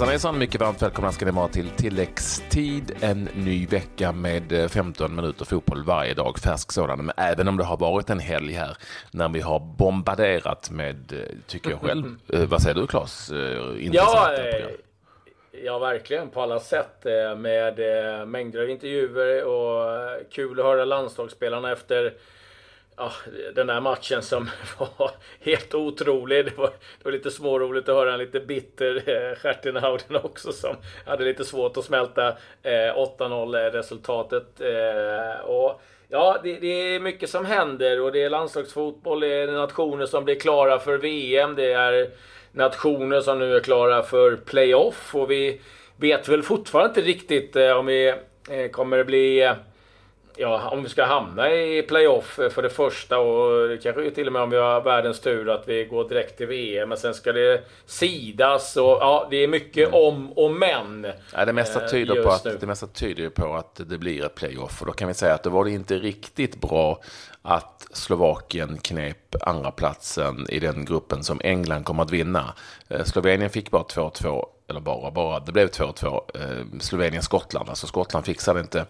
Hejsan hejsan, mycket varmt välkomna ska ni vara till tilläggstid. En ny vecka med 15 minuter fotboll varje dag, färsk sådan. Men även om det har varit en helg här när vi har bombarderat med, tycker jag själv. Vad säger du Claes? Ja, ja, verkligen på alla sätt. Med mängder av intervjuer och kul att höra landslagsspelarna efter ja, den där matchen som var helt otrolig. Det var, det var lite småroligt att höra en lite bitter eh, Stjärtenhauden också som hade lite svårt att smälta eh, 8-0 resultatet. Eh, och Ja, det, det, är mycket som händer och det är landslagsfotboll, det är nationer som blir klara för VM, det är nationer som nu är klara för playoff och vi vet väl fortfarande inte riktigt eh, om vi eh, kommer bli eh, ja, om vi ska hamna i playoff för det första och kanske till och med om vi har världens tur att vi går direkt till VM. Men sen ska det sidas och ja, det är mycket mm. om och men. Ja, det, mesta eh, tyder på att, det mesta tyder på att det blir ett playoff. Och då kan vi säga att det var det inte riktigt bra att Slovakien knep andra platsen i den gruppen som England kommer att vinna. Eh, Slovenien fick bara 2-2, eller bara, bara, det blev 2-2. Eh, Slovenien-Skottland, alltså Skottland fixade inte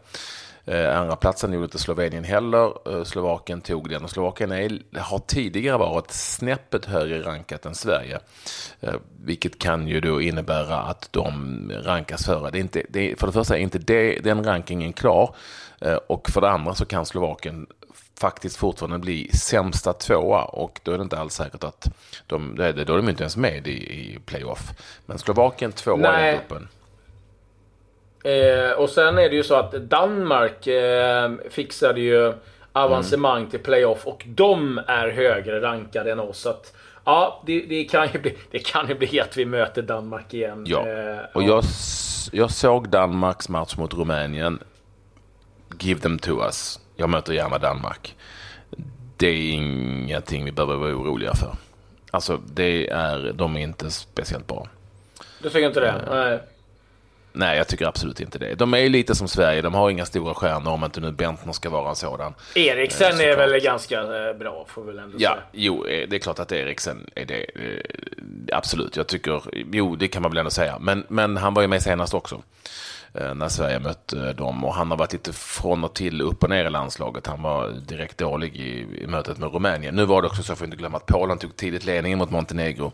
Eh, andra platsen gjorde inte Slovenien heller. Eh, Slovakien tog den och Slovakien är, har tidigare varit snäppet högre rankat än Sverige. Eh, vilket kan ju då innebära att de rankas före. Det är inte, det är, för det första är inte det, den rankingen klar och för det andra så kan Slovakien faktiskt fortfarande bli sämsta tvåa och då är det inte alls säkert att de, då är, det, då är de inte ens med i, i playoff. Men Slovakien tvåa i gruppen. Eh, och sen är det ju så att Danmark eh, fixade ju avancemang mm. till playoff och de är högre rankade än oss. Så att, ja, det, det, kan ju bli, det kan ju bli att vi möter Danmark igen. Ja, eh, och jag, jag såg Danmarks match mot Rumänien. Give them to us. Jag möter gärna Danmark. Det är ingenting vi behöver vara oroliga för. Alltså, det är, de är inte speciellt bra. Du tycker inte det? Eh, Nej. Nej, jag tycker absolut inte det. De är ju lite som Sverige. De har inga stora stjärnor om inte nu Bentner ska vara en sådan. Eriksen eh, är väl ganska eh, bra, får väl ändå ja, säga. Jo, eh, det är klart att Eriksen är det. Absolut, jag tycker, jo, det kan man väl ändå säga. Men, men han var ju med senast också. När Sverige mötte dem och han har varit lite från och till upp och ner i landslaget. Han var direkt dålig i, i mötet med Rumänien. Nu var det också så, får inte glömma, att Polen tog tidigt ledningen mot Montenegro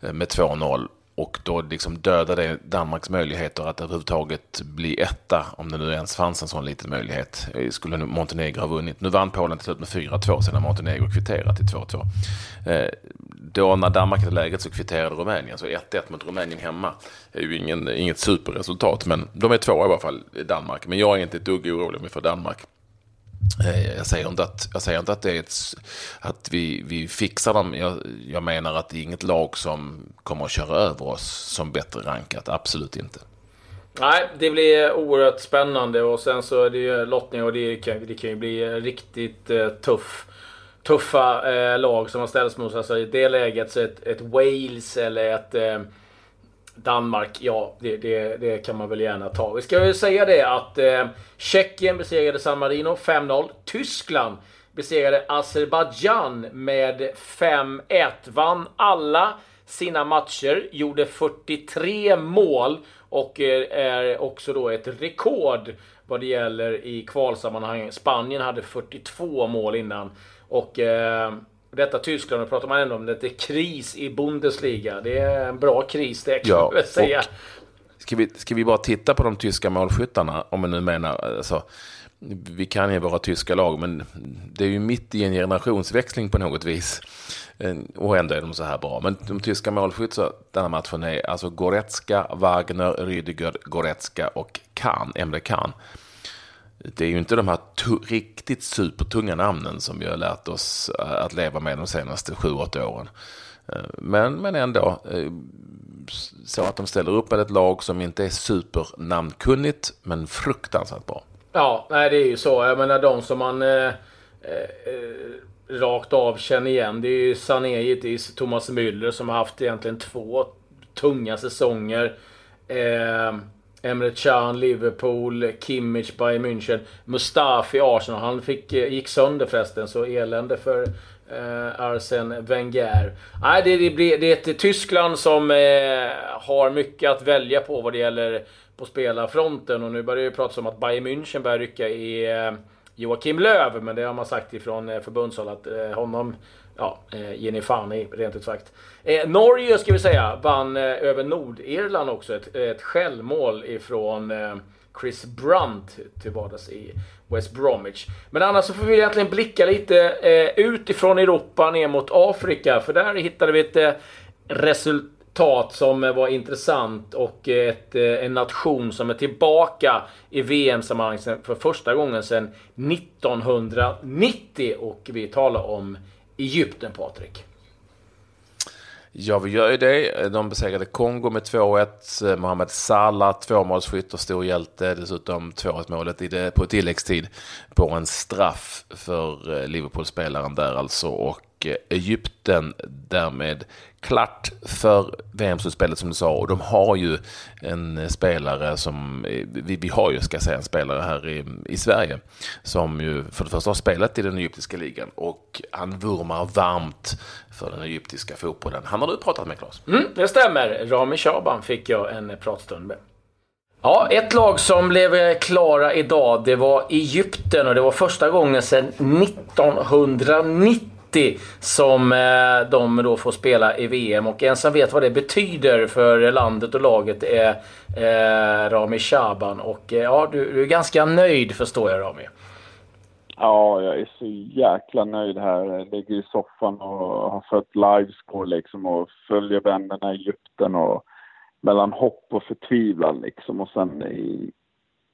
med 2-0 och då liksom dödade Danmarks möjligheter att överhuvudtaget bli etta, om det nu ens fanns en sån liten möjlighet, eh, skulle Montenegro ha vunnit. Nu vann Polen till slut med 4-2 sedan Montenegro kvitterat till 2-2. Eh, då när Danmark hade läget så kvitterade Rumänien, så 1-1 mot Rumänien hemma är ju ingen, inget superresultat, men de är två i alla fall, Danmark. Men jag är inte ett dugg orolig för Danmark. Eh, jag säger inte att, jag säger inte att, det är ett, att vi, vi fixar dem. Jag, jag menar att det är inget lag som kommer att köra över oss som bättre rankat. Absolut inte. Nej, det blir oerhört spännande och sen så är det ju lottning och det kan, det kan ju bli riktigt eh, tuff, tuffa eh, lag som har ställts mot. Alltså i det läget så ett, ett Wales eller ett eh, Danmark, ja, det, det, det, kan man väl gärna ta. Vi ska ju säga det att eh, Tjeckien besegrade San Marino 5-0. Tyskland besegrade Azerbajdzjan med 5-1. Vann alla sina matcher, gjorde 43 mål och är också då ett rekord vad det gäller i kvalsammanhang. Spanien hade 42 mål innan. Och eh, detta Tyskland, då pratar man ändå om det är kris i Bundesliga. Det är en bra kris det kan ja, man säga. Ska vi, ska vi bara titta på de tyska målskyttarna, om vi nu menar, alltså, vi kan ju våra tyska lag, men det är ju mitt i en generationsväxling på något vis. Eh, och ändå är de så här bra. Men de tyska målskyttarna denna matchen är alltså Goretzka, Wagner, Rüdiger, Goretzka och Kahn, Emre Kahn det är ju inte de här riktigt supertunga namnen som vi har lärt oss eh, att leva med de senaste 7-8 åren. Eh, men, men ändå eh, så att de ställer upp med ett lag som inte är supernamnkunnigt men fruktansvärt bra. Ja, nej det är ju så. Jag menar de som man eh, eh, rakt av känner igen. Det är ju Sané givetvis, Thomas Müller som har haft egentligen två tunga säsonger. Eh, Emre Can, Liverpool, Kimmich, Bayern München, Mustafi, Arsenal. Han fick, eh, gick sönder förresten, så elände för eh, Arsene Wenger. Nej, det, det, blir, det är ett Tyskland som eh, har mycket att välja på vad det gäller på spelarfronten. Och nu börjar det pratas om att Bayern München börjar rycka i eh, Joakim Löw, men det har man sagt ifrån eh, förbundshåll att eh, honom ja, ge ger ni fan i, rent ut sagt. Eh, Norge ska vi säga vann eh, över Nordirland också. Ett, ett självmål ifrån eh, Chris Brunt till vardags i West Bromwich. Men annars så får vi egentligen blicka lite eh, utifrån Europa ner mot Afrika. För där hittade vi ett eh, resultat som eh, var intressant och eh, ett, en nation som är tillbaka i VM-sammanhang för första gången sedan 1990. Och vi talar om Egypten, Patrik. Ja, vi gör ju det. De besegrade Kongo med 2-1. Mohamed Salah, tvåmålsskytt och stor hjälte. Dessutom 2-1 målet på tilläggstid på en straff för eh, Liverpool-spelaren där alltså. Och Egypten därmed klart för VM-slutspelet som du sa. Och de har ju en spelare som, vi, vi har ju ska jag säga en spelare här i, i Sverige som ju för det första har spelat i den egyptiska ligan och han vurmar varmt för den egyptiska fotbollen. Han har du pratat med Claes? Mm, det stämmer. Rami Shaban fick jag en pratstund med. Ja, ett lag som blev klara idag, det var Egypten och det var första gången sedan 1990 som eh, de då får spela i VM. Och en som vet vad det betyder för landet och laget är eh, Rami Shaban. Och eh, ja, du, du, är ganska nöjd förstår jag Rami. Ja, jag är så jäkla nöjd här. Jag ligger i soffan och har fått livescore liksom och följer vännerna i Egypten och mellan hopp och förtvivlan liksom och sen i,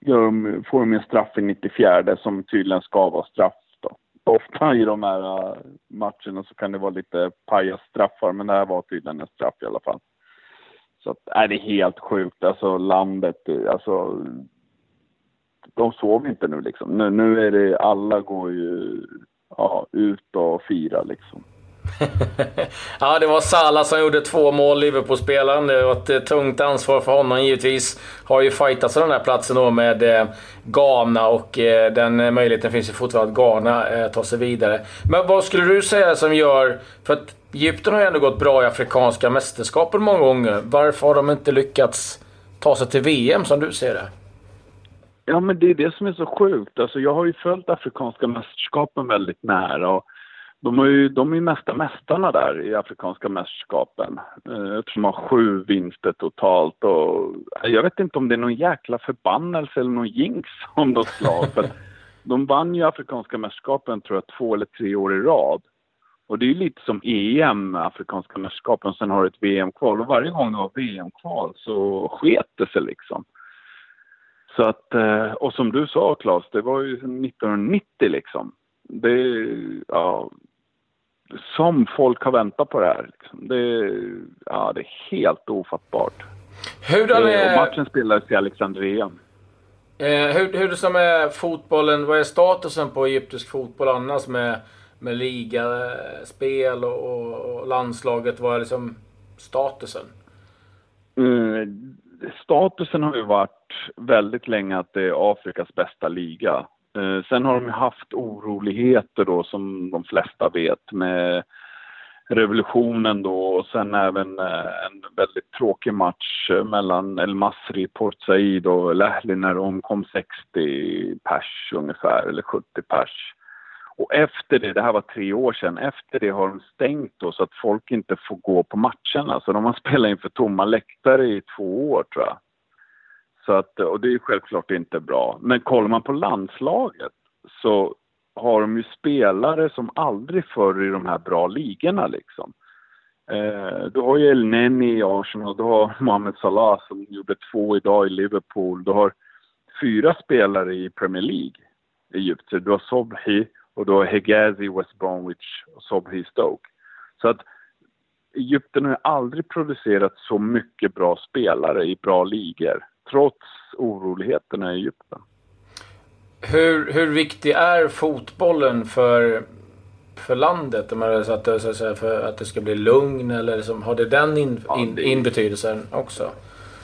gör, får de en straff i 94 som tydligen ska vara straff ofta i de här matchen och så kan det vara lite pajasstraffar, men det här var tydligen en straff i alla fall. Så att, är det är helt sjukt. Alltså landet, alltså. De sov inte nu liksom. Nu, nu är det, alla går ju ja, ut och firar liksom. ja, det var Salah som gjorde två mål, Liverpool-spelaren. Det var ett eh, tungt ansvar för honom givetvis. Har ju fightats den här platsen då med eh, Ghana och eh, den eh, möjligheten finns ju fortfarande att Ghana eh, tar sig vidare. Men vad skulle du säga som gör... För att Egypten har ju ändå gått bra i Afrikanska mästerskapen många gånger. Varför har de inte lyckats ta sig till VM som du ser det? Ja, men det är det som är så sjukt. Alltså, jag har ju följt Afrikanska mästerskapen väldigt nära. Och de, är ju, de är mesta mästarna där i Afrikanska mästerskapen. Eh, tror de har sju vinster totalt och jag vet inte om det är någon jäkla förbannelse eller någon jinx om de. För de vann ju Afrikanska mästerskapen tror jag två eller tre år i rad. Och det är ju lite som EM, Afrikanska mästerskapen, sen har du ett VM-kval. Och varje gång du har VM-kval så sket det sig liksom. Så att, eh, och som du sa Claes, det var ju 1990 liksom. Det, ja, som folk har väntat på det här. Liksom. Det, ja, det är helt ofattbart. Hur det, är... matchen spelades i Alexandria. Eh, hur, hur det som är fotbollen, vad är statusen på egyptisk fotboll annars med, med ligaspel och, och, och landslaget? Vad är liksom statusen? Mm, statusen har ju varit väldigt länge att det är Afrikas bästa liga. Eh, sen har de haft oroligheter då som de flesta vet med revolutionen då och sen även eh, en väldigt tråkig match eh, mellan El Masri, Port Said och Lahli när det omkom 60 pers ungefär, eller 70 pers. Och efter det, det här var tre år sedan, efter det har de stängt då så att folk inte får gå på matcherna. Så de har spelat inför tomma läktare i två år tror jag. Så att, och det är självklart inte bra. Men kollar man på landslaget så har de ju spelare som aldrig förr i de här bra ligorna liksom. Eh, du har ju El Neni i Arsenal, du har Mohamed Salah som gjorde två idag i Liverpool. Du har fyra spelare i Premier League i Egypten. Du har Sobhi och du har Hegazi West Bromwich och Sobhi Stoke. Så att Egypten har aldrig producerat så mycket bra spelare i bra ligor trots oroligheterna i Egypten. Hur, hur viktig är fotbollen för, för landet? Så att, det, för att det ska bli lugn eller liksom, har det den in, in, in betydelsen också?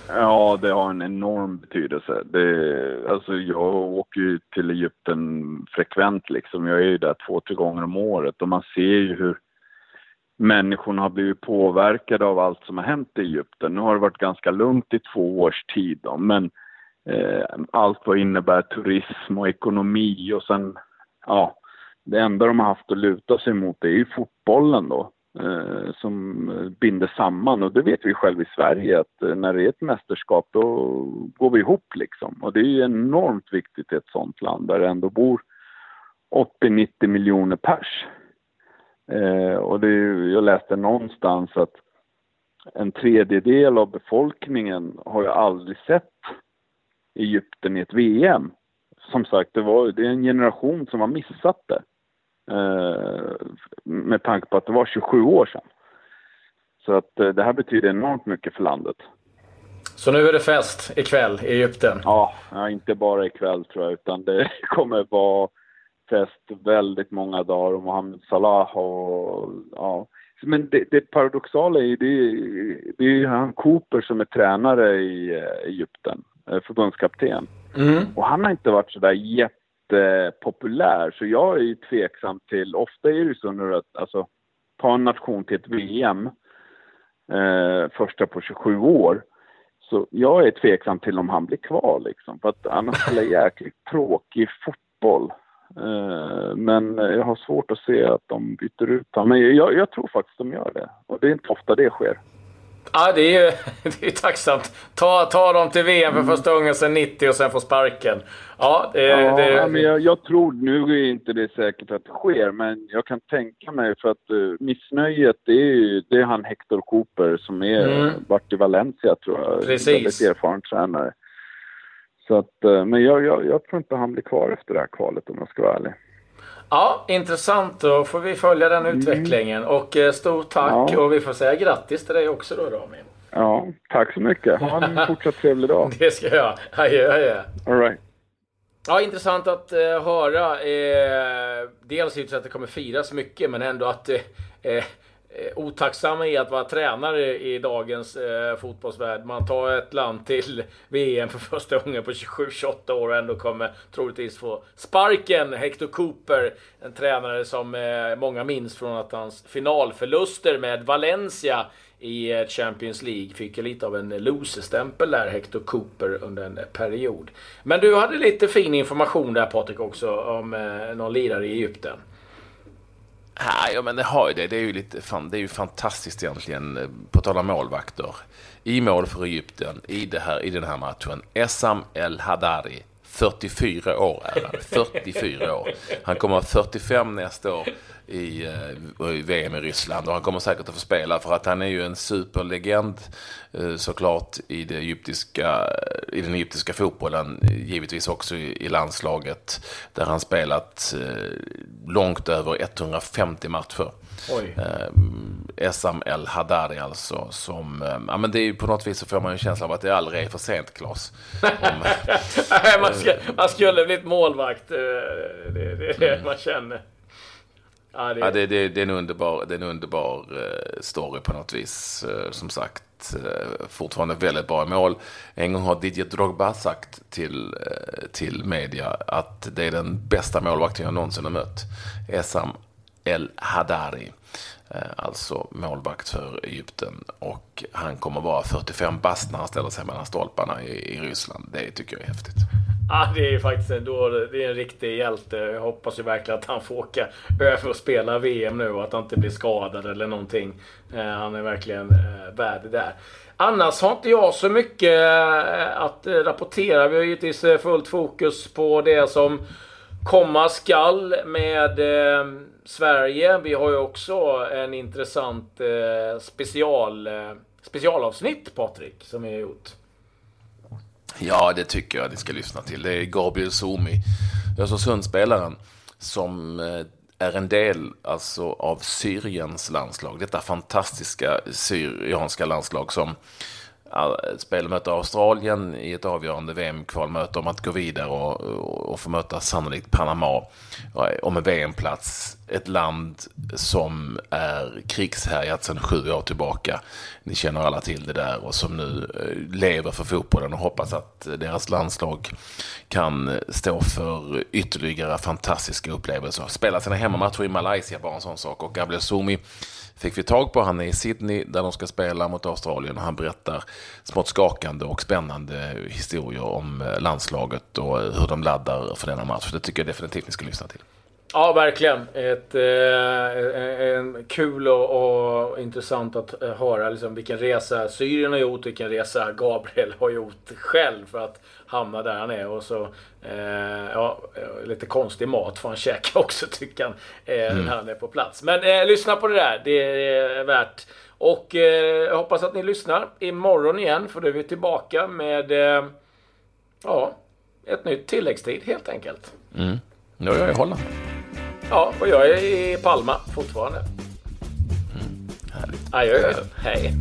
Ja, det har en enorm betydelse. Det, alltså jag åker ju till Egypten frekvent liksom. Jag är ju där två, tre gånger om året och man ser ju hur människorna har blivit påverkade av allt som har hänt i Egypten. Nu har det varit ganska lugnt i två års tid då, men eh, allt vad innebär turism och ekonomi och sen, ja, det enda de har haft att luta sig mot är ju fotbollen då eh, som binder samman och det vet vi själva i Sverige att eh, när det är ett mästerskap då går vi ihop liksom och det är ju enormt viktigt i ett sånt land där det ändå bor 80-90 miljoner pers. Eh, och det är, jag läste någonstans att en tredjedel av befolkningen har ju aldrig sett Egypten i ett VM. Som sagt, det, var, det är en generation som har missat det. Eh, med tanke på att det var 27 år sedan. Så att eh, det här betyder enormt mycket för landet. Så nu är det fest ikväll i Egypten? Ja, ja inte bara ikväll tror jag, utan det kommer vara fest väldigt många dagar och Mohamed Salah och ja. Men det, det paradoxala är ju det, det är han Cooper som är tränare i eh, Egypten, förbundskapten. Mm. Och han har inte varit sådär jätte jättepopulär. Så jag är ju tveksam till, ofta är det så nu att, alltså, ta en nation till ett VM, eh, första på 27 år. Så jag är tveksam till om han blir kvar liksom, för att han spelar jäkligt tråkig fotboll. Eh, men jag har svårt att se att de byter ut honom. Men jag, jag tror faktiskt de gör det. Och det är inte ofta det sker. Ja, det är ju det är tacksamt. Ta, ta dem till VM för första gången sedan 90 och sen få sparken. Ja, det, ja, det... Men jag, jag, tror, nu är inte det säkert att det sker, men jag kan tänka mig för att uh, missnöjet, det är ju det är han Hector Cooper som är mm. vart i Valencia tror jag. Precis. Väldigt erfaren tränare. Så att, uh, men jag, jag, jag tror inte han blir kvar efter det här kvalet om jag ska vara ärlig. Ja, intressant. Då får vi följa den mm. utvecklingen. Och eh, stort tack ja. och vi får säga grattis till dig också då Rami. Ja, tack så mycket. Ha en fortsatt trevlig dag. Det ska jag. Adjö, adjö. All right. Ja, intressant att eh, höra. Eh, dels att det kommer firas mycket, men ändå att eh, eh Eh, Eh, otacksamma i att vara tränare i dagens eh, fotbollsvärld. Man tar ett land till VM för första gången på 27-28 år och ändå kommer troligtvis få sparken. Hector Cooper, en tränare som eh, många minns från att hans finalförluster med Valencia i eh, Champions League fick lite av en loserstämpel där, Hector Cooper, under en period. Men du hade lite fin information där Patrik också om eh, någon lirare i Egypten. Ja, men det har ju det. Det är ju, lite, fan, det är ju fantastiskt egentligen, eh, på tal om målvakter. I mål för Egypten i, det här, i den här matchen, Esam El Hadari. 44 år är han. 44 år. Han kommer att vara 45 nästa år i, eh, i VM i Ryssland. Och han kommer säkert att få spela för att han är ju en superlegend eh, såklart i, det egyptiska, i den egyptiska fotbollen. Givetvis också i, landslaget där han spelat eh, långt över 150 matcher. Oj. Essam El Haddari alltså. Som, ja, men det är ju på något vis så får man ju en känsla av att det aldrig är för sent, Klas. man, ska, man skulle blivit målvakt. Det är det, det mm. man känner. Ja, det... Ja, det, det, det, är en underbar, det är en underbar uh, story på något vis. Uh, som sagt, fortfarande väldigt bra mål. En gång har Didier Drogba sagt till, till media att det är den bästa målvakten jag någonsin har mött. Esam El Hadari. Alltså målvakt för Egypten. Och han kommer vara 45 bast när han ställer sig mellan stolparna i, i Ryssland. Det tycker jag är häftigt. Ja, det är faktiskt en, då, det är en riktig hjälte. Jag hoppas ju verkligen att han får åka över och spela VM nu och att han inte blir skadad eller någonting. Eh, han är verkligen eh, värd det där. Annars har inte jag så mycket eh, att rapportera. Vi har givetvis eh, fullt fokus på det som komma skall med Sverige. Vi har ju också en intressant special, specialavsnitt, Patrik, som vi har gjort. Ja, det tycker jag ni ska lyssna till. Det är Gabriel Somi, Östersundsspelaren, som eh, är en del alltså, av Syriens landslag. Detta fantastiska syrianska landslag som eh, spelar möter Australien i ett avgörande VM-kvalmöte om att gå vidare och, och, och få möta sannolikt Panama eh, om en VM-plats ett land som är krigshärjat sedan sju år tillbaka. Ni känner alla till det där och som nu eh, lever för fotbollen och hoppas att deras landslag kan stå för ytterligare fantastiska upplevelser. Spela sina hemmamatcher i Malaysia bara en sån sak och Gabriel Sumi fick vi tag på. Han är i Sydney där de ska spela mot Australien och han berättar smått skakande och spännande historier om eh, landslaget och eh, hur de laddar för denna match. Det tycker jag definitivt ni ska lyssna till. Ja, verkligen. Ett, eh, en kul och, och, intressant att eh, höra liksom, vilken resa Syrien har gjort, vilken resa Gabriel har gjort själv för att hamna där han är. Och så, eh, ja, lite konstig mat får han käka också tycker han, eh, mm. när han är på plats. Men eh, lyssna på det där, det är värt. Och eh, jag hoppas att ni lyssnar imorgon igen, för då är vi tillbaka med eh, ja, ett nytt tilläggstid helt enkelt. Mm. Nu är jag i Holland. Ja, och jag är i Palma fortfarande. Mm, härligt. Adjö. Hej.